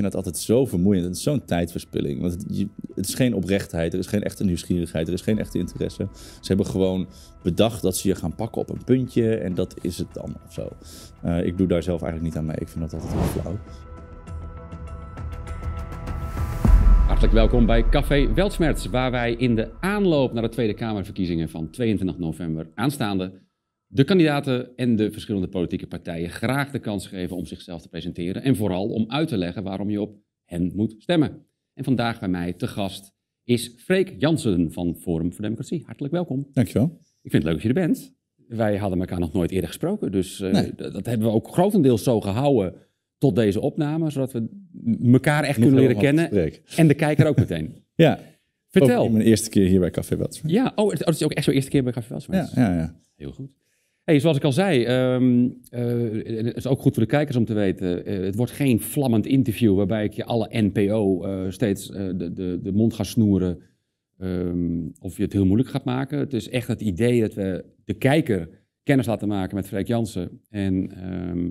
vind dat altijd zo vermoeiend. Het is zo'n tijdverspilling. Want het, is geen oprechtheid, er is geen echte nieuwsgierigheid, er is geen echte interesse. Ze hebben gewoon bedacht dat ze je gaan pakken op een puntje en dat is het dan of zo. Eh, ik doe daar zelf eigenlijk niet aan mee. Ik vind dat altijd heel flauw. Hartelijk welkom bij Café Weltsmerts, waar wij in de aanloop naar de Tweede Kamerverkiezingen van 22 november aanstaande de kandidaten en de verschillende politieke partijen graag de kans geven om zichzelf te presenteren en vooral om uit te leggen waarom je op hen moet stemmen. En vandaag bij mij te gast is Freek Jansen van Forum voor Democratie. Hartelijk welkom. Dankjewel. Ik vind het leuk dat je er bent. Wij hadden elkaar nog nooit eerder gesproken, dus eh, Nee. dat, dat hebben we ook grotendeels zo gehouden tot deze opname, zodat we elkaar echt kunnen leren kennen en de kijker ook meteen. Ja, Vertel. ook mijn eerste keer hier bij Café Welts. Ja, oh, het het is ook echt zo'n eerste keer bij Café Weltsmets. Ja, ja, ja. Heel goed. Hey, zoals ik al zei, ehm, eh, het is ook goed voor de kijkers om te weten. eh, het wordt geen vlammend interview waarbij ik je alle NPO eh, steeds de, de, de mond ga snoeren. ehm, of je het heel moeilijk gaat maken. Het is echt het idee dat we de kijker kennis laten maken met Freek Jansen. En, ehm,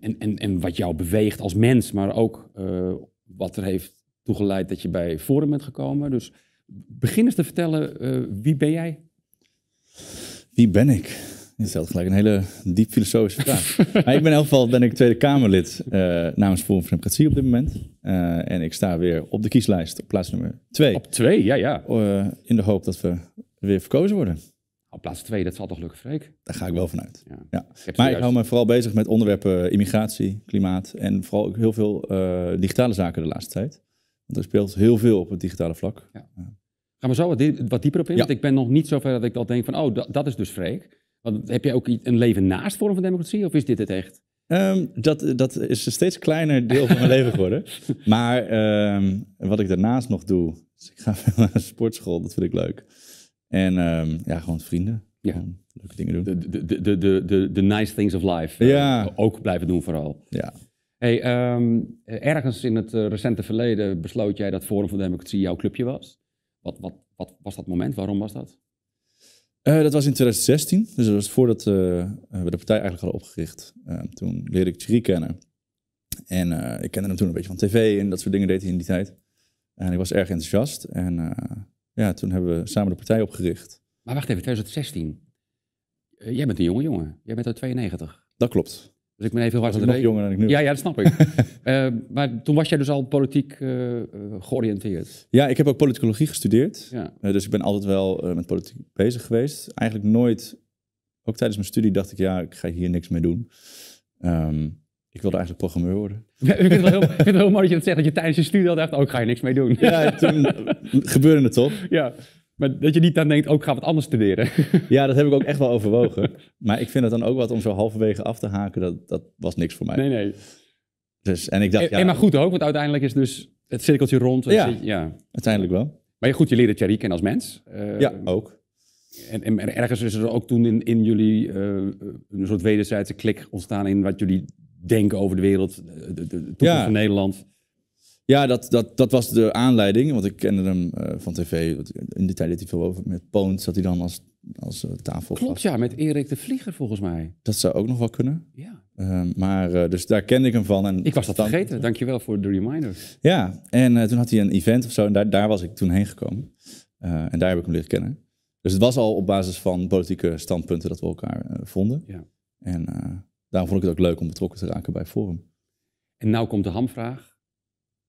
en, en, en, wat jou beweegt als mens, maar ook wat er heeft toegeleid dat je bij Forum bent gekomen. Dus begin eens te vertellen, wie ben jij? Wie ben ik? Je stelt gelijk een hele diep filosofische vraag. maar ik ben in elk geval ben ik Tweede Kamerlid eh, namens Forum voor Democratie op dit moment. Eh, en ik sta weer op de kieslijst op plaats nummer twee. Op twee, ja, ja. Eh, in de hoop dat we weer verkozen worden. Op plaats twee, dat zal toch lukken, Freek? Daar ga ik wel vanuit. Ja. Ja. Ik Maar ik hou me vooral bezig met onderwerpen immigratie, klimaat en vooral ook heel veel digitale zaken de laatste tijd. Want er speelt heel veel op het digitale vlak. Gaan we zo wat, die- wat dieper op in? Ja. Want ik ben nog niet zover dat ik al denk van, oh, dat, dat is dus Freek. Want heb jij ook een leven naast Forum van Democratie? Of is dit het echt? Ehm, dat, dat is een steeds kleiner deel van mijn leven geworden. Maar ehm, wat ik daarnaast nog doe, ik ga veel naar de sportschool, dat vind ik leuk. En ehm, ja, gewoon vrienden. Ja. Gewoon leuke dingen doen. De, de, de, de, de, de, de nice things of life. Ja. eh, ook blijven doen vooral. Ja. Hey, ergens in het eh, recente verleden besloot jij dat Forum van Democratie jouw clubje was. Wat, wat, wat was dat moment? Waarom was dat? Eh, dat was in 2016, dus dat was voordat eh, we de partij eigenlijk hadden opgericht. Eh, toen leerde ik Thierry kennen. En eh, ik kende hem toen een beetje van tv en dat soort dingen deed hij in die tijd. En ik was erg enthousiast. En eh, ja, toen hebben we samen de partij opgericht. Maar wacht even, 2016. Eh, jij bent een jonge jongen. Jij bent uit 92. Dat klopt. Dus ik ben even heel hard aan jonger dan ik nu Ja, ja, dat snap ik. Eh, maar toen was jij dus al politiek eh, georiënteerd. Ja, ik heb ook politicologie gestudeerd. Ja. Eh, dus ik ben altijd wel met politiek bezig geweest. Eigenlijk nooit, ook tijdens mijn studie dacht ik, ja, ik ga hier niks mee doen. Ehm, ik wilde eigenlijk programmeur worden. ik, vind het wel heel, ik vind het heel mooi dat je dat zegt, dat je tijdens je studie al dacht, ook ga je niks mee doen. Ja, toen gebeurde het toch? Ja. Maar dat je niet dan denkt, ook ga wat anders studeren. Ja, dat heb ik ook echt wel overwogen. Maar ik vind het dan ook wat om zo halverwege af te haken, dat, dat was niks voor mij. nee, nee. Dus, en ik dacht, En, ja, en maar goed ook, want uiteindelijk is dus het cirkeltje rond. Ja. Ja. uiteindelijk wel. Maar goed, je leerde Thierry kennen als mens. Eh, Ja, ook. En, en ergens is er ook toen in, in jullie eh, een soort wederzijdse klik ontstaan in wat jullie denken over de wereld, de, de, de toekomst Ja. van Nederland. Ja, dat, dat, dat was de aanleiding, want ik kende hem eh, van tv. In die tijd deed hij veel over. Met Poont zat hij dan als, als uh, tafel. Klopt, ja, met Erik de Vlieger volgens mij. Dat zou ook nog wel kunnen. Ja. Ehm, maar eh, dus daar kende ik hem van. En Ik was dat dan- vergeten, dankjewel voor de reminder. Ja, en eh, toen had hij een event of zo en daar, daar was ik toen heen gekomen. Eh, en daar heb ik hem leren kennen. Dus het was al op basis van politieke standpunten dat we elkaar eh, vonden. Ja. En eh, daarom vond ik het ook leuk om betrokken te raken bij Forum. En nou komt de hamvraag.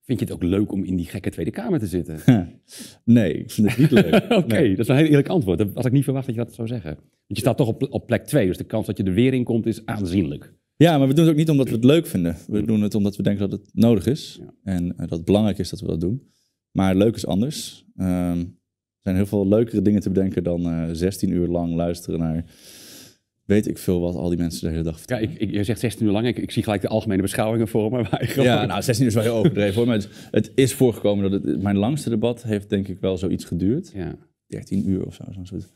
Vind je het ook leuk om in die gekke Tweede Kamer te zitten? nee, ik vind het niet leuk. Oké, Nee. dat is een heel eerlijk antwoord. Dat had ik niet verwacht dat je dat zou zeggen. Want je staat toch op, op plek 2, dus de kans dat je er weer in komt is aanzienlijk. Ja, maar we doen het ook niet omdat we het leuk vinden. We doen het omdat we denken dat het nodig is. Ja. En eh, dat het belangrijk is dat we dat doen. Maar leuk is anders. Ehm, er zijn heel veel leukere dingen te bedenken dan eh 16 uur lang luisteren naar... Weet ik veel wat al die mensen de hele dag Ja, vertellen. ik, ik, je zegt 16 uur lang, ik, ik zie gelijk de algemene beschouwingen voor me. gewoon- Ja, nou, 16 uur is wel heel overdreven hoor. Maar het, het is voorgekomen dat het... Mijn langste debat heeft denk ik wel zoiets geduurd. Ja. 13 uur of zo. Zo'n soort...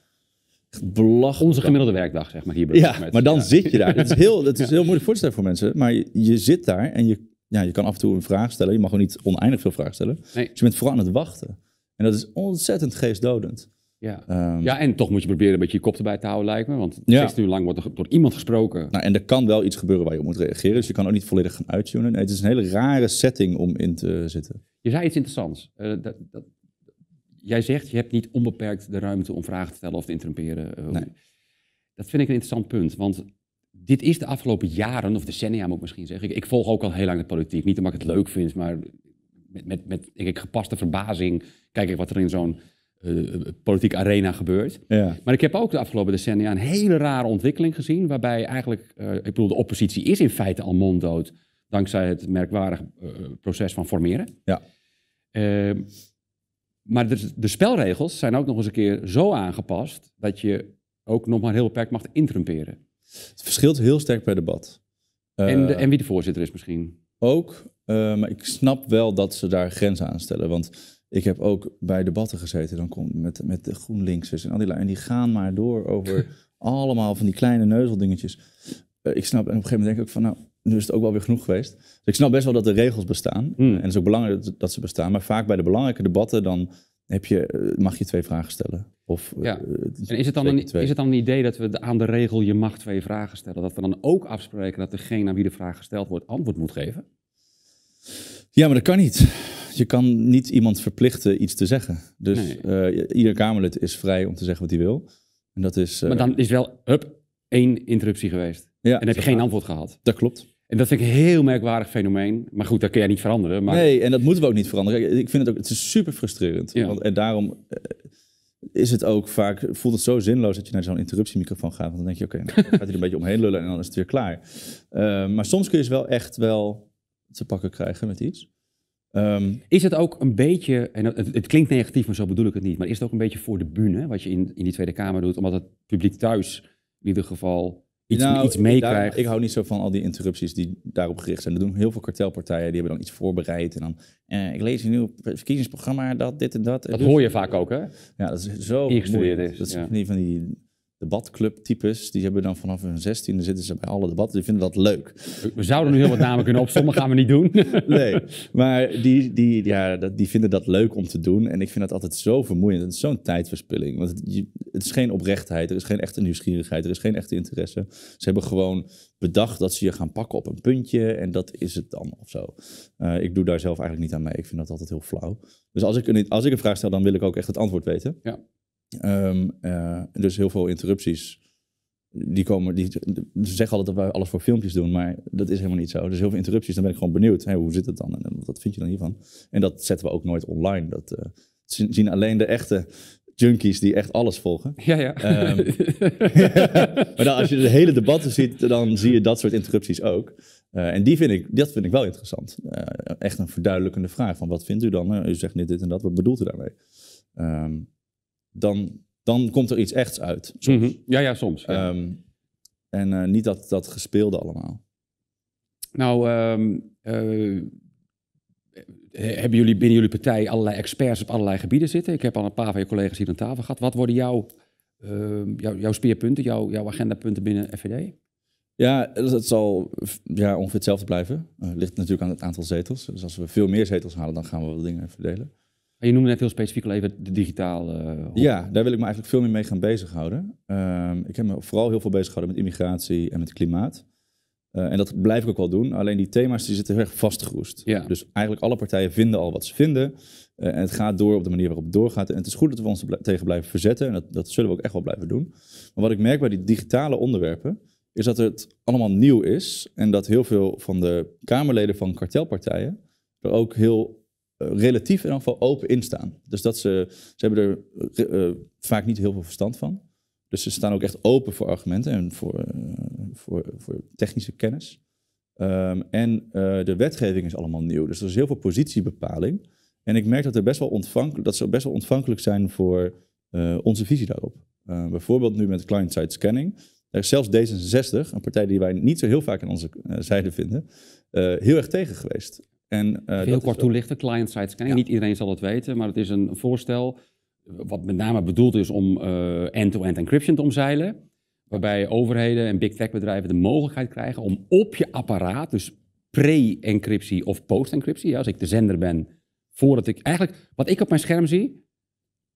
Belachelijk. Onze gemiddelde werkdag, zeg maar, hier Ja, Met. maar dan Ja. zit je daar. Het is, heel, het is heel moeilijk voor te stellen voor mensen. Maar je, je zit daar en je, ja, je kan af en toe een vraag stellen. Je mag ook niet oneindig veel vragen stellen. Nee. Dus je bent vooral aan het wachten. En dat is ontzettend geestdodend. Ja. Ehm, ja, en toch moet je proberen een beetje je kop erbij te houden, lijkt me. Want Ja. 16 uur lang wordt er door iemand gesproken. Nou, en er kan wel iets gebeuren waar je op moet reageren. Dus je kan ook niet volledig gaan uittunen. Nee, het is een hele rare setting om in te zitten. Je zei iets interessants. Eh, dat, dat, jij zegt, je hebt niet onbeperkt de ruimte om vragen te stellen of te interrumperen. eh, Nee. Dat vind ik een interessant punt, want dit is de afgelopen jaren, of decennia moet ik misschien zeggen. Ik, ik volg ook al heel lang de politiek. Niet omdat ik het leuk vind, maar met, met, met ik, gepaste verbazing kijk ik wat er in zo'n eh, politieke arena gebeurt. Ja. Maar ik heb ook de afgelopen decennia een hele rare ontwikkeling gezien, waarbij eigenlijk, eh, ik bedoel, de oppositie is in feite al monddood, dankzij het merkwaardig proces van formeren. Ja. Ehm, maar de, de spelregels zijn ook nog eens een keer zo aangepast dat je ook nog maar heel beperkt mag interrumperen. Het verschilt heel sterk per debat. en, de- en wie de voorzitter is misschien. Ook, maar ik snap wel dat ze daar grenzen aan stellen. Want ik heb ook bij debatten gezeten, dan komt met, met de GroenLinksers en al die lui, en die gaan maar door over allemaal van die kleine neuzeldingetjes. Eh, ik snap, en op een gegeven moment denk ik ook van, nou, nu is het ook wel weer genoeg geweest. Dus ik snap best wel dat er regels bestaan. Hmm. En het is ook belangrijk dat, dat ze bestaan. Maar vaak bij de belangrijke debatten, dan heb je, eh, mag je twee vragen stellen. Of, eh, Ja. En is het, dan een, is het dan een idee dat we de- aan de regel je mag twee vragen stellen, dat we dan ook afspreken dat degene aan wie de vraag gesteld wordt antwoord moet geven? Ja, maar dat kan niet. Je kan niet iemand verplichten iets te zeggen. Dus Nee. eh, ieder Kamerlid is vrij om te zeggen wat hij wil. En dat is... eh, Maar dan is wel, hup, één interruptie geweest. ja, En heb je geen antwoord gehad. Dat klopt. En dat vind ik een heel merkwaardig fenomeen. Maar goed, dat kun jij niet veranderen. Maar Nee, en dat moeten we ook niet veranderen. Ik vind het ook, het is super frustrerend. Ja. Want, en daarom eh, is het ook vaak, voelt het zo zinloos dat je naar zo'n interruptiemicrofoon gaat. Want dan denk je, oké, nou, dan gaat hij er een beetje omheen lullen en dan is het weer klaar. Eh, maar soms kun je ze wel echt wel te pakken krijgen met iets. Ehm, is het ook een beetje, en het, het klinkt negatief, maar zo bedoel ik het niet. Maar is het ook een beetje voor de bühne, wat je in, in die Tweede Kamer doet, omdat het publiek thuis in ieder geval iets, nou, iets meekrijgt? ik hou niet zo van al die interrupties die daarop gericht zijn. Er doen heel veel kartelpartijen, die hebben dan iets voorbereid. En dan, eh, ik lees in uw verkiezingsprogramma dat, dit en dat. Dat hoor je vaak ook, hè? Ja, dat is zo Ingestudeerd is, Dat ja. van die, van die debatclub-types, die hebben dan vanaf hun zestiende zitten ze bij alle debatten. Die vinden dat leuk. We- zouden nu heel wat namen kunnen opzommen, gaan we niet doen. Nee, maar die, die, ja, die vinden dat leuk om te doen. En ik vind dat altijd zo vermoeiend. Het is zo'n tijdverspilling. Want het is geen oprechtheid, er is geen echte nieuwsgierigheid, er is geen echte interesse. Ze hebben gewoon bedacht dat ze je gaan pakken op een puntje en dat is het dan of zo. Eh, ik doe daar zelf eigenlijk niet aan mee. Ik vind dat altijd heel flauw. Dus als ik, een, als ik een vraag stel, dan wil ik ook echt het antwoord weten. Ja. Ehm, eh, dus heel veel interrupties. Die komen, die, ze zeggen altijd dat wij alles voor filmpjes doen, maar dat is helemaal niet zo. Dus heel veel interrupties, dan ben ik gewoon benieuwd. Hoe zit het dan? En wat vind je dan hiervan? En dat zetten we ook nooit online. Dat eh, zien alleen de echte junkies die echt alles volgen. ja, ja. Ehm, maar dan, als je de hele debatten ziet, dan zie je dat soort interrupties ook. Eh, en die vind ik, dat vind ik wel interessant. Echt een verduidelijkende vraag van wat vindt u dan? U zegt dit, dit en dat, wat bedoelt u daarmee? Ehm, dan, dan komt er iets echts uit. soms. Mhm. ja, ja, soms. ja. Ehm, en eh, niet dat, dat gespeelde allemaal. Nou, ehm, eh, hebben jullie binnen jullie partij allerlei experts op allerlei gebieden zitten? Ik heb al een paar van je collega's hier aan tafel gehad. Wat worden jouw, ehm, jouw, jouw speerpunten, jouw, jouw agendapunten binnen FVD? Ja, dat dat zal ja, ongeveer hetzelfde blijven. Het ligt natuurlijk aan het aantal zetels. Dus als we veel meer zetels halen, dan gaan we wel dingen verdelen. Je noemde net heel specifiek al even de digitaal. eh, hop. Ja, daar wil ik me eigenlijk veel meer mee gaan bezighouden. Ehm ik heb me vooral heel veel bezig gehouden met immigratie en met klimaat. Eh, en dat blijf ik ook wel doen. Alleen die thema's die zitten heel erg vastgeroest. Ja. Dus eigenlijk alle partijen vinden al wat ze vinden. Eh, en het gaat door op de manier waarop het doorgaat. En het is goed dat we ons er tegen blijven verzetten. En dat, dat zullen we ook echt wel blijven doen. Maar wat ik merk bij die digitale onderwerpen... is dat het allemaal nieuw is. En dat heel veel van de Kamerleden van kartelpartijen... er ook heel relatief in ieder geval open in staan. Dus dat ze, ze hebben er eh, eh, vaak niet heel veel verstand van. Dus ze staan ook echt open voor argumenten en voor, eh, voor, voor technische kennis. Ehm, en eh, de wetgeving is allemaal nieuw. Dus er is heel veel positiebepaling. En ik merk dat, er best wel ontvankelijk, dat ze best wel ontvankelijk zijn voor eh, onze visie daarop. Eh, bijvoorbeeld nu met client-side scanning. Daar is zelfs D66, een partij die wij niet zo heel vaak aan onze eh, zijde vinden, eh, heel erg tegen geweest. En, eh, dat Heel kort toelichten, client-side scanning. Ja. Niet iedereen zal het weten, maar het is een voorstel wat met name bedoeld is om eh, end-to-end encryption te omzeilen. Waarbij overheden en big tech bedrijven de mogelijkheid krijgen om op je apparaat, dus pre-encryptie of post-encryptie, ja, als ik de zender ben, voordat ik eigenlijk, wat ik op mijn scherm zie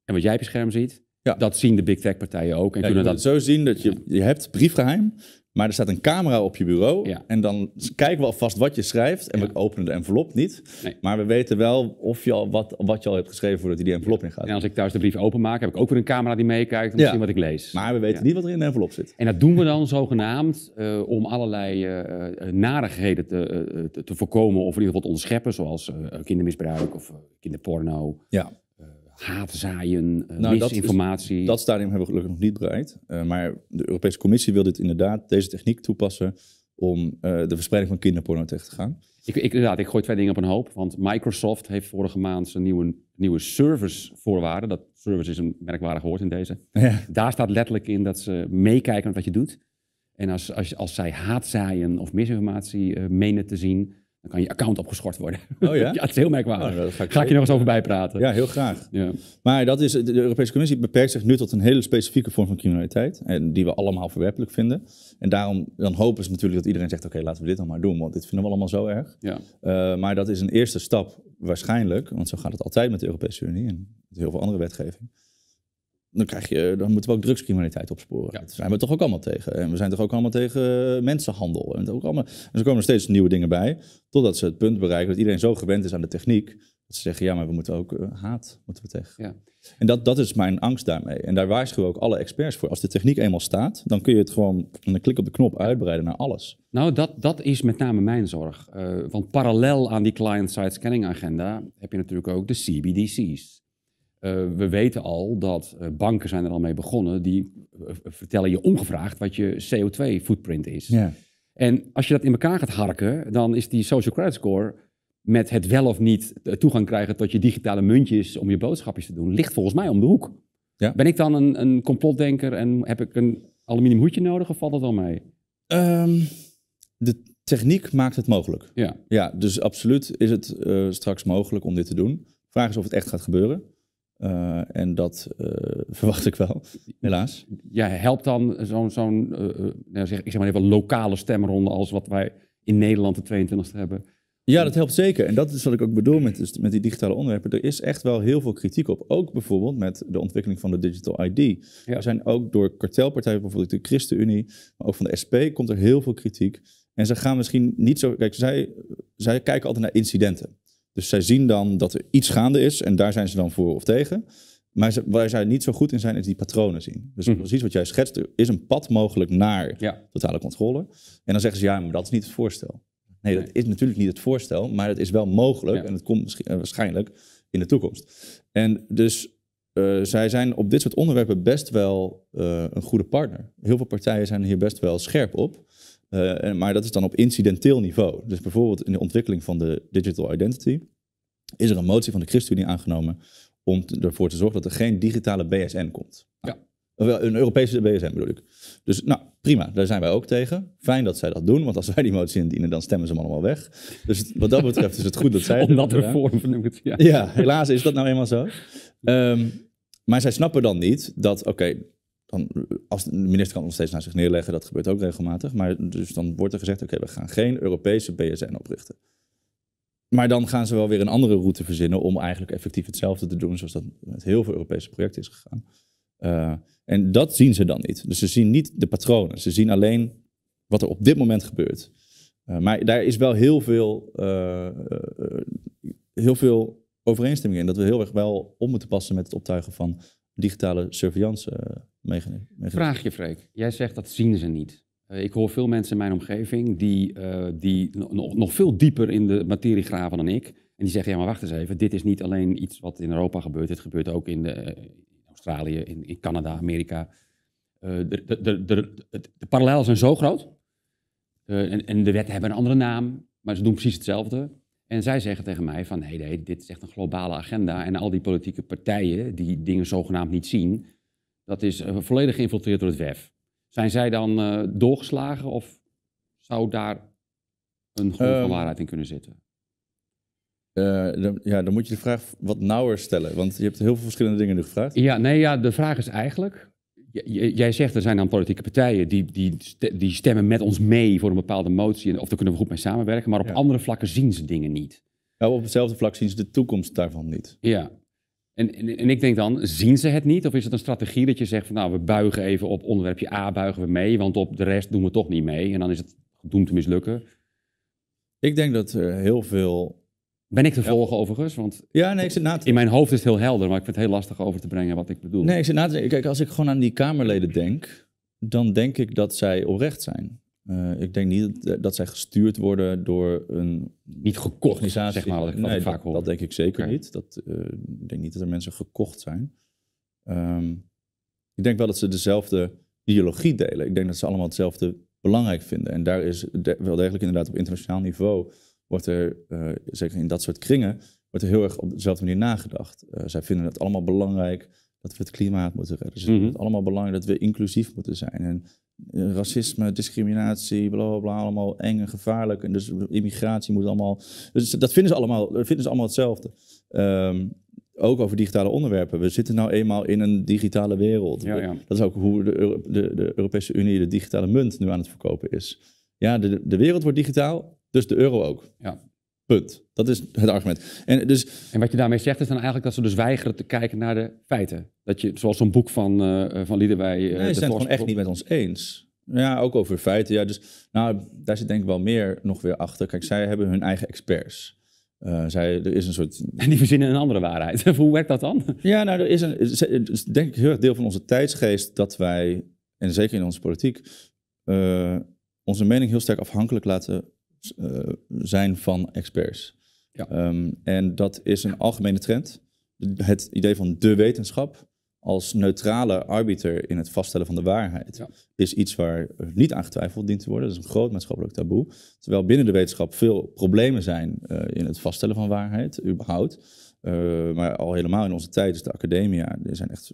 en wat jij op je scherm ziet, Ja. Dat zien de big tech partijen ook. En Ja, kunnen dat zo zien dat je, je hebt briefgeheim, maar er staat een camera op je bureau. Ja. En dan kijken we alvast wat je schrijft. En Ja. we openen de envelop niet. Nee. Maar we weten wel of je al wat, wat je al hebt geschreven voordat je die envelop ingaat. En als ik thuis de brief openmaak, heb ik ook weer een camera die meekijkt om te zien wat ik lees. Maar we weten niet wat er in de envelop zit. En dat doen we dan zogenaamd eh, om allerlei eh, narigheden te, te, te voorkomen of in ieder geval te onderscheppen, zoals kindermisbruik of kinderporno, Ja, haatzaaien, eh, Nou, dat is- misinformatie. dat stadium hebben we gelukkig nog niet bereikt. Eh, maar de Europese Commissie wil dit inderdaad, deze techniek toepassen om eh, de verspreiding van kinderporno tegen te gaan. Ik, ik, inderdaad, ik gooi twee dingen op een hoop. Want Microsoft heeft vorige maand zijn nieuwe, nieuwe servicevoorwaarden. Dat service is een merkwaardig woord in deze. Ja. Daar staat letterlijk in dat ze meekijken met wat je doet. En als, als, als zij haatzaaien of misinformatie menen te zien, dan kan je account opgeschort worden. Oh ja? ja, het is heel merkwaardig. Oh, daar ga ik Ga ik je nog eens over bijpraten. Ja, heel graag. Ja. Maar dat is, de Europese Commissie beperkt zich nu tot een hele specifieke vorm van criminaliteit. En die we allemaal verwerpelijk vinden. En daarom dan hopen ze natuurlijk dat iedereen zegt: oké, laten we dit dan maar doen. Want dit vinden we allemaal zo erg. Ja. Eh, maar dat is een eerste stap, waarschijnlijk. Want zo gaat het altijd met de Europese Unie en met heel veel andere wetgeving. Dan, krijg je, dan moeten we ook drugscriminaliteit opsporen. Ja. Dat zijn we toch ook allemaal tegen. En we zijn toch ook allemaal tegen mensenhandel. En, ook allemaal, en er komen er steeds nieuwe dingen bij. Totdat ze het punt bereiken dat iedereen zo gewend is aan de techniek. Dat ze zeggen, ja, maar we moeten ook eh, haat moeten we tegen. Ja. En dat, dat is mijn angst daarmee. En daar waarschuwen ook alle experts voor. Als de techniek eenmaal staat, dan kun je het gewoon met een klik op de knop uitbreiden naar alles. Nou, dat, dat is met name mijn zorg. Eh, want parallel aan die client-side scanning agenda heb je natuurlijk ook de CBDC's. Eh, we weten al dat eh, banken zijn er al mee begonnen. Die eh, vertellen je ongevraagd wat je CO2-footprint is. Ja. En als je dat in elkaar gaat harken, dan is die social credit score met het wel of niet toegang krijgen tot je digitale muntjes om je boodschapjes te doen, ligt volgens mij om de hoek. Ja. Ben ik dan een, een complotdenker en heb ik een aluminium hoedje nodig of valt dat wel mee? Ehm, de techniek maakt het mogelijk. Ja. Ja, dus absoluut is het straks mogelijk om dit te doen. Vraag is of het echt gaat gebeuren. Eh, en dat eh, verwacht ik wel, helaas. ja, helpt dan zo'n, zo'n eh, nou zeg, ik zeg maar even lokale stemronde als wat wij in Nederland de 22e hebben. Ja, dat helpt zeker. En dat is wat ik ook bedoel met, dus met die digitale onderwerpen. Er is echt wel heel veel kritiek op. Ook bijvoorbeeld met de ontwikkeling van de digital ID. Ja. Er zijn ook door kartelpartijen, bijvoorbeeld de ChristenUnie, maar ook van de SP, komt er heel veel kritiek. En ze gaan misschien niet zo... Kijk, zij, zij kijken altijd naar incidenten. Dus zij zien dan dat er iets gaande is en daar zijn ze dan voor of tegen. Maar waar zij niet zo goed in zijn, is die patronen zien. Dus Mhm. precies wat jij schetst, er is een pad mogelijk naar Ja. totale controle. En dan zeggen ze, ja, maar dat is niet het voorstel. Nee, dat is natuurlijk niet het voorstel, maar het is wel mogelijk Ja. en het komt eh, waarschijnlijk in de toekomst. En dus eh, zij zijn op dit soort onderwerpen best wel eh, een goede partner. Heel veel partijen zijn hier best wel scherp op. Eh, maar dat is dan op incidenteel niveau. Dus bijvoorbeeld in de ontwikkeling van de digital identity is er een motie van de ChristenUnie aangenomen om te- ervoor te zorgen dat er geen digitale BSN komt. Ja. Wel, Een Europese BSN bedoel ik. Dus nou, prima, daar zijn wij ook tegen. Fijn dat zij dat doen, want als wij die motie indienen, dan stemmen ze hem allemaal weg. Dus wat dat betreft is het goed dat zij Omdat noem ik het. Ja. Ja, helaas is dat nou eenmaal zo. Ehm, maar zij snappen dan niet dat, oké, als de minister kan nog steeds naar zich neerleggen, dat gebeurt ook regelmatig. Maar dus dan wordt er gezegd, oké, we gaan geen Europese BSN oprichten. Maar dan gaan ze wel weer een andere route verzinnen om eigenlijk effectief hetzelfde te doen, zoals dat met heel veel Europese projecten is gegaan. Eh, en dat zien ze dan niet. Dus ze zien niet de patronen. Ze zien alleen wat er op dit moment gebeurt. Eh, maar daar is wel heel veel, eh, heel veel overeenstemming in. Dat we heel erg wel om moeten passen met het optuigen van digitale surveillance eh, mechanismen. Vraag je, Freek. Jij zegt dat zien ze niet. Eh, ik hoor veel mensen in mijn omgeving die, eh, die no- nog, nog veel dieper in de materie graven dan ik. En die zeggen, ja maar wacht eens even, dit is niet alleen iets wat in Europa gebeurt. Dit gebeurt ook in, de, Australië, in, in Canada, Amerika. De, de, de, zijn zo groot. En, en de wetten hebben een andere naam, maar ze doen precies hetzelfde. En zij zeggen tegen mij van, nee, nee, dit is echt een globale agenda. En al die politieke partijen die dingen zogenaamd niet zien, dat is eh, volledig geïnfiltreerd door het WEF. Zijn zij dan eh, doorgeslagen of zou daar een grond van Ehm, waarheid in kunnen zitten? Eh, dan, ja, dan moet je de vraag wat nauwer stellen. Want je hebt heel veel verschillende dingen nu gevraagd. Ja, nee, ja, de vraag is eigenlijk. Jij zegt er zijn dan politieke partijen die, die, die stemmen met ons mee voor een bepaalde motie. Of daar kunnen we goed mee samenwerken. Maar op Ja. andere vlakken zien ze dingen niet. Nou, op hetzelfde vlak zien ze de toekomst daarvan niet. Ja. En, en, en ik denk dan, zien ze het niet? Of is het een strategie dat je zegt van nou, we buigen even op onderwerpje A, buigen we mee, want op de rest doen we toch niet mee. En dan is het gedoemd te mislukken. Ik denk dat er heel veel... Ben ik te volgen overigens? Want Ja, nee, ik zit na te in mijn hoofd is het heel helder, maar ik vind het heel lastig over te brengen wat ik bedoel. Nee, ik zit na te denken. Kijk, als ik gewoon aan die Kamerleden denk, dan denk ik dat zij oprecht zijn. Eh, ik denk niet dat, zij gestuurd worden door een Niet gekocht, organisatie. zeg maar, ik, ik vaak dat, hoor. dat denk ik zeker niet. Dat, eh, ik denk niet dat er mensen gekocht zijn. Ehm, ik denk wel dat ze dezelfde ideologie delen. Ik denk dat ze allemaal hetzelfde belangrijk vinden. En daar is de- wel degelijk inderdaad op internationaal niveau, wordt er, eh, zeker in dat soort kringen, wordt er heel erg op dezelfde manier nagedacht. Eh, zij vinden het allemaal belangrijk dat we het klimaat moeten redden. Ze vinden het allemaal belangrijk dat we inclusief moeten zijn. En eh, racisme, discriminatie, bla bla bla, allemaal eng en gevaarlijk. En dus immigratie moet allemaal. Dus dat vinden ze allemaal, vinden ze allemaal hetzelfde. Ehm, ook over digitale onderwerpen. We zitten nou eenmaal in een digitale wereld. Ja, ja. Dat is ook hoe de, Euro- de, de Europese Unie de digitale munt nu aan het verkopen is. Ja, de, de wereld wordt digitaal, dus de euro ook. Ja. Punt. Dat is het argument. En dus En wat je daarmee zegt is dan eigenlijk dat ze dus weigeren te kijken naar de feiten. Dat je, zoals zo'n boek van, eh van Liederwij... eh, Nee, ze zijn het gewoon echt niet met ons eens. Ja, ook over feiten. Ja, dus, nou, daar zit denk ik wel meer nog weer achter. Kijk, zij hebben hun eigen experts. Zij, er is een soort... En die verzinnen een andere waarheid. Hoe werkt dat dan? Ja, nou, er is een... Het is denk ik heel erg deel van onze tijdsgeest dat wij, en zeker in onze politiek, onze mening heel sterk afhankelijk laten zijn van experts. Ja. Ehm, en dat is een algemene trend. Het idee van de wetenschap als neutrale arbiter in het vaststellen van de waarheid Ja. is iets waar niet aan getwijfeld dient te worden. Dat is een groot maatschappelijk taboe. Terwijl binnen de wetenschap veel problemen zijn eh, in het vaststellen van waarheid, überhaupt. Eh, maar al helemaal in onze tijd is de academia, die zijn echt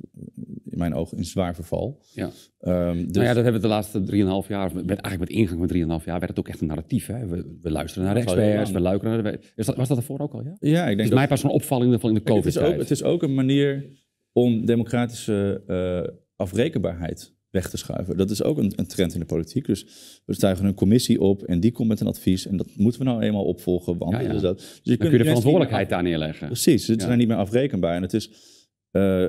in mijn ogen in zwaar verval. Ja. Ehm, dus, Nou ja, dat hebben we de laatste 3,5 jaar, met, eigenlijk met ingang van 3,5 jaar, werd het ook echt een narratief. Hè? We, we luisteren naar de is experts, we luisteren naar de... Is dat, was dat ervoor ook al, ja? ja, ik Het denk is dat mij pas een opvalling van in de het, is ook, COVID-tijd. het is ook een manier om democratische eh, afrekenbaarheid weg te schuiven. Dat is ook een, een trend in de politiek. Dus we stuigen een commissie op en die komt met een advies. En dat moeten we nou eenmaal opvolgen. Want Ja, dat. Dus je Dan kun je de verantwoordelijkheid daar neerleggen. Precies, ze Ja. zijn niet meer afrekenbaar. En het is, eh,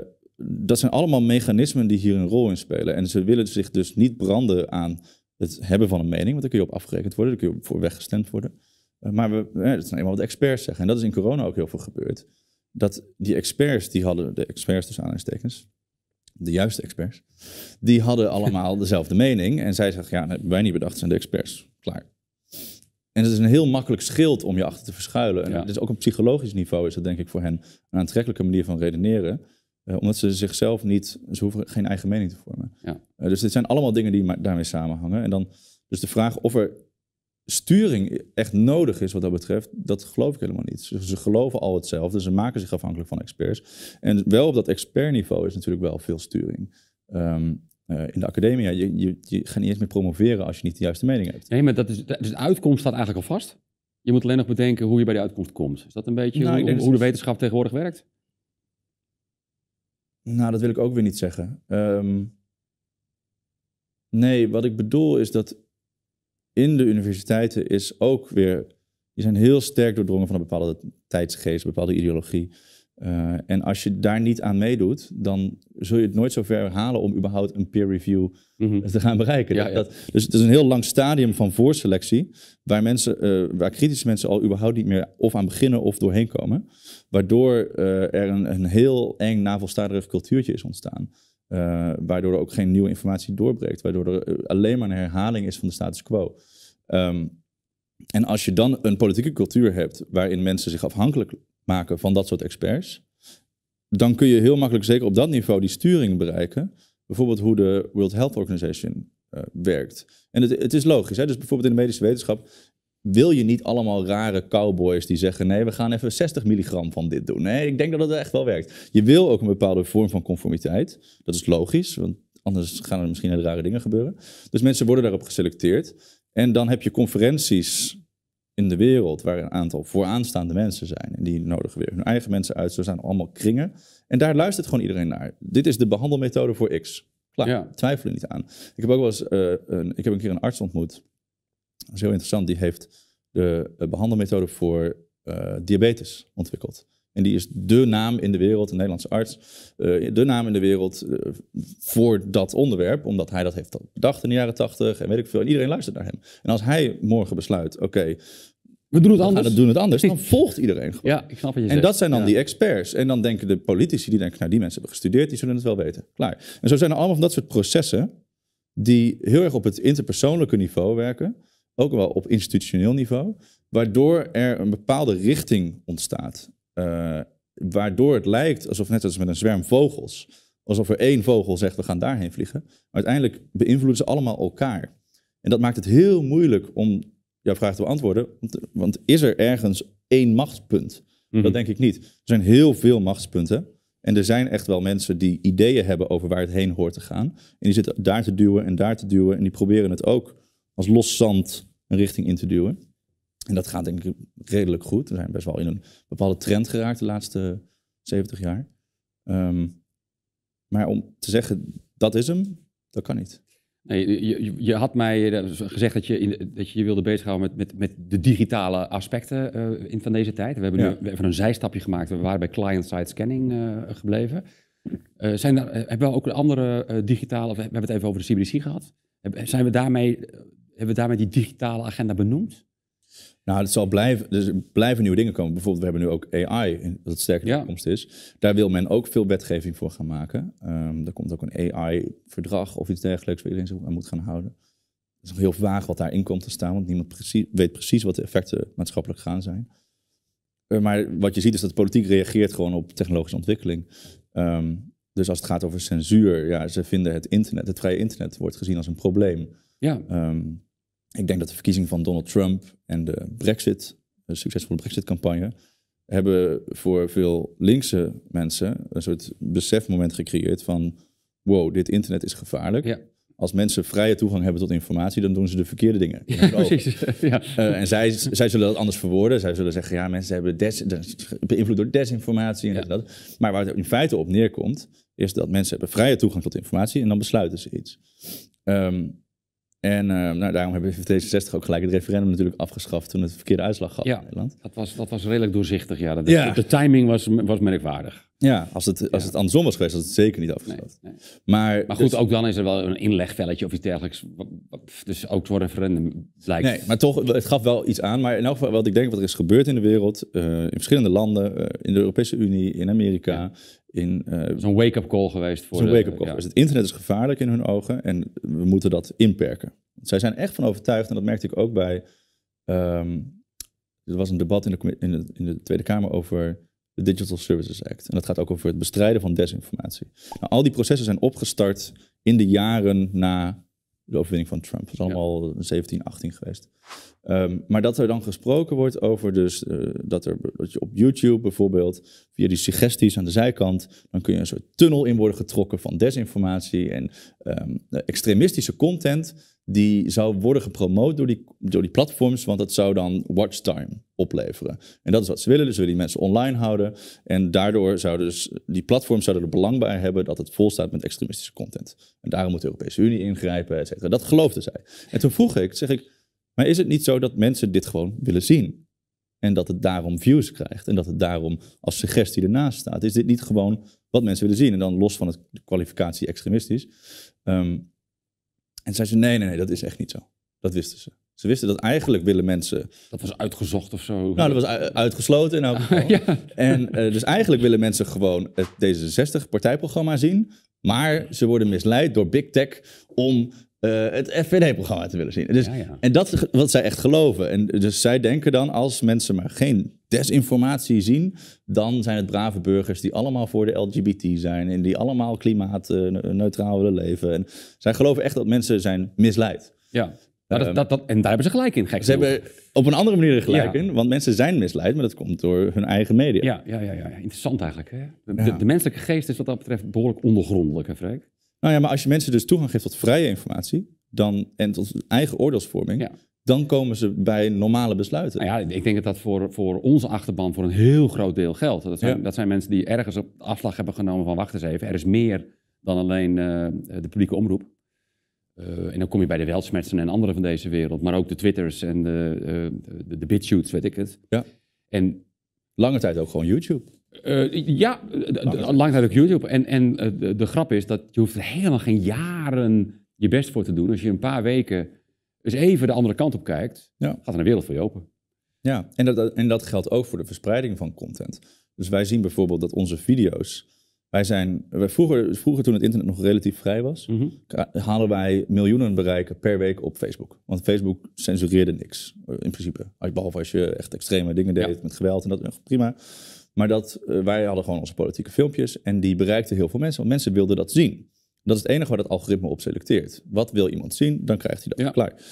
dat zijn allemaal mechanismen die hier een rol in spelen. En ze willen zich dus niet branden aan het hebben van een mening. Want daar kun je op afgerekend worden, daar kun je voor weggestemd worden. Eh, maar we, eh, dat zijn eenmaal wat experts zeggen. En dat is in corona ook heel veel gebeurd. Dat die experts, die hadden, de experts tussen aanhalingstekens, de juiste experts, die hadden allemaal dezelfde mening. En zij zeggen, ja, dat hebben wij niet bedacht, zijn de experts. Klaar. En het is een heel makkelijk schild om je achter te verschuilen. En Ja. het is ook op psychologisch niveau is dat denk ik voor hen een aantrekkelijke manier van redeneren. Eh, omdat ze zichzelf niet, ze hoeven geen eigen mening te vormen. Ja. Eh, dus dit zijn allemaal dingen die daarmee samenhangen. En dan dus de vraag of er sturing echt nodig is wat dat betreft, dat geloof ik helemaal niet. Ze, geloven al hetzelfde, ze maken zich afhankelijk van experts. En wel op dat expertniveau is natuurlijk wel veel sturing. Ehm, eh, in de academia, je, je, je gaat niet eens meer promoveren als je niet de juiste mening hebt. Nee, maar dat is, dus de uitkomst staat eigenlijk al vast. Je moet alleen nog bedenken hoe je bij die uitkomst komt. Is dat een beetje Nou, hoe, dat de wetenschap tegenwoordig werkt? Nou, dat wil ik ook weer niet zeggen. Ehm, nee, wat ik bedoel is dat in de universiteiten is ook weer... Die zijn heel sterk doordrongen van een bepaalde tijdsgeest, een bepaalde ideologie. Eh, en als je daar niet aan meedoet, dan zul je het nooit zo ver halen om überhaupt een peer review Mhm. te gaan bereiken. Ja, Dat- ja. Dat, dus het is een heel lang stadium van voorselectie, waar, mensen, eh, waar kritische mensen al überhaupt niet meer of aan beginnen of doorheen komen. Waardoor eh, er een, een heel eng navelstaderig cultuurtje is ontstaan. Waardoor er ook geen nieuwe informatie doorbreekt. Waardoor er alleen maar een herhaling is van de status quo. Ehm, en als je dan een politieke cultuur hebt waarin mensen zich afhankelijk maken van dat soort experts, dan kun je heel makkelijk, zeker op dat niveau, die sturing bereiken. Bijvoorbeeld hoe de World Health Organization eh, werkt. En het, het is logisch, hè? dus bijvoorbeeld in de medische wetenschap wil je niet allemaal rare cowboys die zeggen: nee, we gaan even 60 milligram van dit doen. Nee, ik denk dat het echt wel werkt. Je wil ook een bepaalde vorm van conformiteit. Dat is logisch, want anders gaan er misschien hele rare dingen gebeuren. Dus mensen worden daarop geselecteerd. En dan heb je conferenties in de wereld waar een aantal vooraanstaande mensen zijn. En die nodigen weer hun eigen mensen uit. Zo zijn allemaal kringen. En daar luistert gewoon iedereen naar. Dit is de behandelmethode voor X. Klaar, Ja. twijfel er niet aan. Ik heb ook wel eens eh, een, ik heb een keer een arts ontmoet. Dat is heel interessant. Die heeft de eh, behandelmethode voor eh, diabetes ontwikkeld. En die is de naam in de wereld, een Nederlandse arts, uh, de naam in de wereld uh, voor dat onderwerp, omdat hij dat heeft bedacht in de jaren tachtig en weet ik veel. En iedereen luistert naar hem. En als hij morgen besluit, oké, okay, we doen het anders. We doen het anders. Dan volgt iedereen gewoon. Ja, ik snap wat je en zegt. dat zijn dan Ja. die experts. En dan denken de politici, die denken, nou die mensen hebben gestudeerd, die zullen het wel weten. Klaar. En zo zijn er allemaal van dat soort processen die heel erg op het interpersoonlijke niveau werken. Ook wel op institutioneel niveau. Waardoor er een bepaalde richting ontstaat. Uh, waardoor het lijkt alsof net als met een zwerm vogels. Alsof er één vogel zegt, we gaan daarheen vliegen. Maar uiteindelijk beïnvloeden ze allemaal elkaar. En dat maakt het heel moeilijk om jouw vraag te beantwoorden. Want, want is er ergens één machtspunt? Mhm. Dat denk ik niet. Er zijn heel veel machtspunten. En er zijn echt wel mensen die ideeën hebben over waar het heen hoort te gaan. En die zitten daar te duwen en daar te duwen. En die proberen het ook als los zand een richting in te duwen. En dat gaat denk ik redelijk goed. We zijn best wel in een bepaalde trend geraakt de laatste 70 jaar. Um, maar om te zeggen, dat is hem, dat kan niet. Nee, je, je, had mij gezegd dat je, in, dat je je wilde bezighouden met, met, met de digitale aspecten uh, in, van deze tijd. We hebben Ja. nu even een zijstapje gemaakt. We waren bij client-side scanning uh, gebleven. Uh, zijn hebben we ook andere digitale, we hebben het even over de CBDC gehad. Zijn we daarmee, hebben we daarmee die digitale agenda benoemd? Nou, het zal blijven, dus er blijven nieuwe dingen komen. Bijvoorbeeld, we hebben nu ook AI, dat sterker in de Ja. toekomst is. Daar wil men ook veel wetgeving voor gaan maken. Um, er komt ook een AI-verdrag of iets dergelijks waar iedereen zich aan moet gaan houden. Het is nog heel vaag wat daarin komt te staan, want niemand precies, weet precies wat de effecten maatschappelijk gaan zijn. Uh, maar wat je ziet is dat de politiek reageert gewoon op technologische ontwikkeling. Um, dus als het gaat over censuur, ja, ze vinden het internet, het vrije internet, wordt gezien als een probleem. Ja, Um, ik denk dat de verkiezing van Donald Trump en de Brexit, de succesvolle Brexit-campagne, hebben voor veel linkse mensen een soort besefmoment gecreëerd van wow, dit internet is gevaarlijk. ja. Als mensen vrije toegang hebben tot informatie, dan doen ze de verkeerde dingen. ogen. precies. ja. Uh, en zij, zij zullen dat anders verwoorden. Zij zullen zeggen, ja, mensen hebben des, beïnvloed door desinformatie en Ja. dat. Maar waar het in feite op neerkomt, is dat mensen hebben vrije toegang tot informatie en dan besluiten ze iets. Um, en uh, nou, daarom hebben we D66 ook gelijk het referendum natuurlijk afgeschaft toen het verkeerde uitslag gaf Ja. in Nederland. Dat, was, dat was redelijk doorzichtig. Ja. Dat, Ja. De timing was, was merkwaardig. Ja, als het, als Ja. het andersom was geweest, was het zeker niet Nee, nee. Maar, Maar goed, dus- ook dan is er wel een inlegvelletje of iets dergelijks. Dus ook voor referendum blijkt. Nee, maar toch, het gaf wel iets aan. Maar in elk geval, wat ik denk wat er is gebeurd in de wereld, uh, in verschillende landen, uh, in de Europese Unie, in Amerika, in uh, Zo'n wake-up call geweest voor zo'n wake-up call. ja. Dus het internet is gevaarlijk in hun ogen en we moeten dat inperken. Want zij zijn echt van overtuigd, en dat merkte ik ook bij. ehm, er was een debat in de, in, de, in de Tweede Kamer over de Digital Services Act. En dat gaat ook over het bestrijden van desinformatie. Nou, al die processen zijn opgestart in de jaren na de overwinning van Trump. Dat is allemaal 17, 18 geweest. Ehm, maar dat er dan gesproken wordt over dus, eh, dat, er, dat je op YouTube bijvoorbeeld via die suggesties aan de zijkant, dan kun je een soort tunnel in worden getrokken van desinformatie en ehm, extremistische content die zou worden gepromoot door die, door die platforms, want dat zou dan watchtime opleveren. En dat is wat ze willen, dus willen die mensen online houden. En daardoor zouden dus die platforms zouden er belang bij hebben dat het vol staat met extremistische content. En daarom moet de Europese Unie ingrijpen, et cetera. Dat geloofden zij. En toen vroeg ik, zeg ik, maar is het niet zo dat mensen dit gewoon willen zien? En dat het daarom views krijgt en dat het daarom als suggestie ernaast staat. Is dit niet gewoon wat mensen willen zien? En dan los van het, de kwalificatie extremistisch. Um, en zei ze, nee, nee, nee, dat is echt niet zo. Dat wisten ze. Ze wisten dat eigenlijk willen mensen... Dat was uitgezocht of zo. Nou, dat was uitgesloten in elk geval. ja. En uh, dus eigenlijk willen mensen gewoon het D66-partijprogramma zien. Maar ze worden misleid door Big Tech om uh, het FVD-programma te willen zien. Dus, Ja, ja. En dat wat zij echt geloven. En dus zij denken dan, als mensen maar geen desinformatie zien, dan zijn het brave burgers die allemaal voor de LGBT zijn en die allemaal klimaatneutraal willen leven. En zij geloven echt dat mensen zijn misleid. ja. Maar dat, dat, dat, en daar hebben ze gelijk in, gek Ze hebben op een andere manier er gelijk Ja. in, want mensen zijn misleid, maar dat komt door hun eigen media. Ja, ja, ja, ja, interessant eigenlijk. Hè? De, Ja. de menselijke geest is wat dat betreft behoorlijk ondergrondelijk, hè Freek? Nou ja, maar als je mensen dus toegang geeft tot vrije informatie dan, en tot eigen oordeelsvorming, Ja. dan komen ze bij normale besluiten. Nou ja, ik denk dat dat voor, voor onze achterban voor een heel groot deel geldt. Dat zijn, Ja. dat zijn mensen die ergens op afslag hebben genomen van wacht eens even, er is meer dan alleen eh, de publieke omroep. Eh, en dan kom je bij de Weltsmetsen en anderen van deze wereld, maar ook de Twitters en de, eh, de, de weet ik het. Ja. En Lange tijd ook gewoon YouTube. Eh, ja, uh, lang tijd YouTube. En, en uh, de, de, grap is dat je hoeft er helemaal geen jaren je best voor te doen. Als je een paar weken eens even de andere kant op kijkt, Ja. gaat er een wereld voor je open. Ja, en dat, en dat geldt ook voor de verspreiding van content. Dus wij zien bijvoorbeeld dat onze video's. Wij zijn, wij vroeger, vroeger, toen het internet nog relatief vrij was, Mhm. halen wij miljoenen bereiken per week op Facebook. Want Facebook censureerde niks, eh, in principe. Behalve als je echt extreme dingen deed Ja. met geweld en dat eh, prima. Maar dat, eh, wij hadden gewoon onze politieke filmpjes en die bereikten heel veel mensen, want mensen wilden dat zien. Dat is het enige waar dat algoritme op selecteert. Wat wil iemand zien, dan krijgt hij dat Ja. klaar.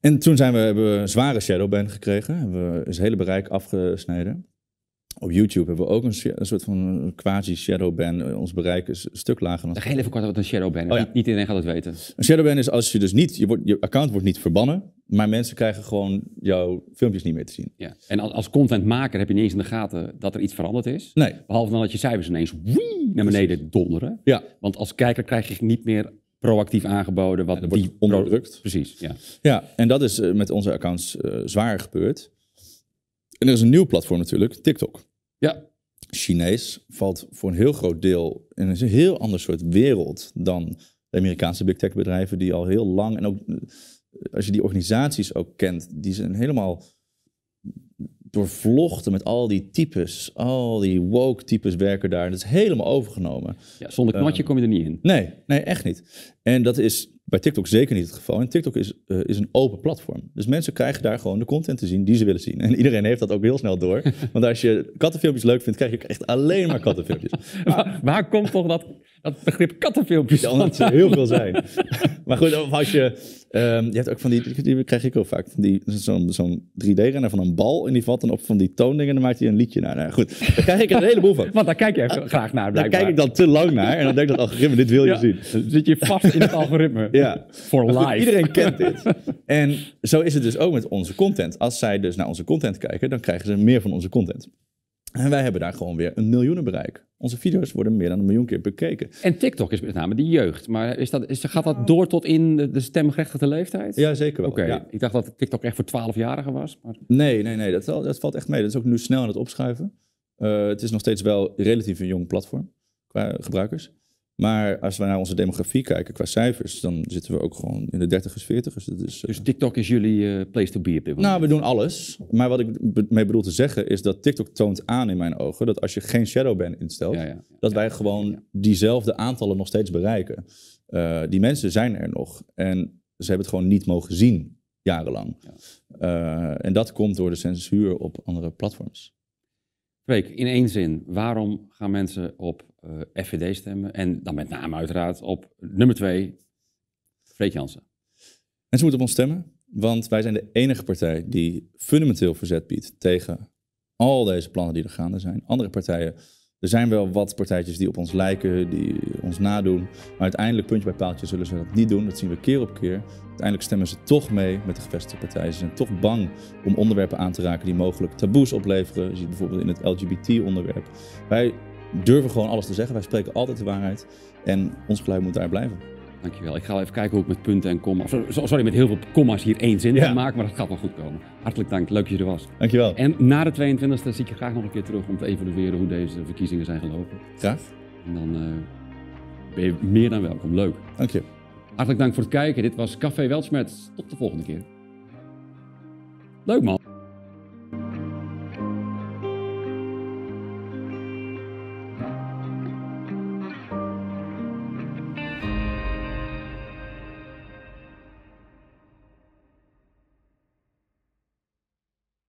En toen zijn we, hebben we een zware shadowban gekregen. Hebben we het hele bereik afgesneden. Op YouTube hebben we ook een, soort van quasi-shadowban. Eh, Ons bereik is een stuk lager dan heel even kort wat een shadowban is. Oh ja. niet, niet iedereen gaat het weten. een shadowban is als je dus niet, je, wordt, je account wordt niet verbannen, maar mensen krijgen gewoon jouw filmpjes niet meer te zien. Ja. En als, als contentmaker heb je niet eens in de gaten dat er iets veranderd is. Nee. Behalve dan dat je cijfers ineens wii, naar beneden donderen. Ja, Want als kijker krijg je niet meer proactief aangeboden wat die onderdrukt. Precies, ja. Ja, en dat is eh, met onze accounts eh, zwaar gebeurd. En er is een nieuw platform natuurlijk, TikTok. Ja, Chinees valt voor een heel groot deel in een heel ander soort wereld dan de Amerikaanse big tech bedrijven die al heel lang en ook eh, als je die organisaties ook kent, die zijn helemaal doorvlochten met al die types, al die woke types werken daar. Dat is helemaal overgenomen. ja zonder knotje kom je er niet in. Nee, nee, echt niet. En dat is bij TikTok zeker niet het geval. En TikTok is, eh, is een open platform. Dus mensen krijgen daar gewoon de content te zien die ze willen zien. En iedereen heeft dat ook heel snel door. Want als je kattenfilmpjes leuk vindt, krijg je ook echt alleen maar kattenfilmpjes. Waar, waar komt toch dat, dat begrip kattenfilmpjes Ja, omdat vandaan? er heel veel zijn. maar goed, als je... ehm, je hebt ook van die... Die krijg ik ook vaak. Van die, zo'n zo'n 3D-renner van een bal. En die valt dan op van die toondingen. En dan maakt hij een liedje naar. Nou, goed, daar krijg ik een heleboel van. Want daar kijk je even graag naar, Daar kijk ik dan te lang naar. En dan denk ik dat algoritme, dit wil je Ja, zien. dan zit je vast in het algoritme. Ja. Goed, life. iedereen kent dit. En zo is het dus ook met onze content. Als zij dus naar onze content kijken, dan krijgen ze meer van onze content. En wij hebben daar gewoon weer een miljoenenbereik. Onze video's worden meer dan een miljoen keer bekeken. En TikTok is met name die jeugd. Maar is dat, is, gaat dat door tot in de, de stemgerechtigde leeftijd? Ja, zeker wel. Oké, Ja. ik dacht dat TikTok echt voor 12-jarigen was. Maar... Nee, nee, nee, dat, dat valt echt mee. Dat is ook nu snel aan het opschuiven. Eh, het is nog steeds wel relatief een jong platform qua gebruikers. Maar als we naar onze demografie kijken qua cijfers, dan zitten we ook gewoon in de 30ers, 40ers. Dat is, eh, Dus TikTok is jullie eh, place to be op dit moment. Nou, we doen alles. Maar wat ik be- mee bedoel te zeggen is dat TikTok toont aan in mijn ogen dat als je geen shadowban instelt, ja, ja. dat wij gewoon diezelfde aantallen nog steeds bereiken. Eh, die mensen zijn er nog en ze hebben het gewoon niet mogen zien jarenlang. En dat komt door de censuur op andere platforms. Freek, in één zin, waarom gaan mensen op eh, FVD stemmen? En dan met name uiteraard op nummer twee, Freek Jansen. En ze moeten op ons stemmen, want wij zijn de enige partij die fundamenteel verzet biedt tegen al deze plannen die er gaande zijn. Andere partijen, er zijn wel wat partijtjes die op ons lijken, die ons nadoen. Maar uiteindelijk, puntje bij paaltje, zullen ze dat niet doen. Dat zien we keer op keer. Uiteindelijk stemmen ze toch mee met de gevestigde partijen. Ze zijn toch bang om onderwerpen aan te raken die mogelijk taboes opleveren. Je ziet bijvoorbeeld in het LGBT-onderwerp. Wij durven gewoon alles te zeggen. Wij spreken altijd de waarheid. En ons geluid moet daar blijven. Dankjewel. Ik ga even kijken hoe ik met punten en komma's, sorry, met heel veel komma's hier één zin Ja. maken, maar dat gaat wel goed komen. Hartelijk dank, leuk dat je er was. Dankjewel. En na de 22e zie ik je graag nog een keer terug om te evalueren hoe deze verkiezingen zijn gelopen. Graag. En dan eh, ben je meer dan welkom. Leuk. Dank je. Hartelijk dank voor het kijken. Dit was Café Weltschmerz. Tot de volgende keer. Leuk man.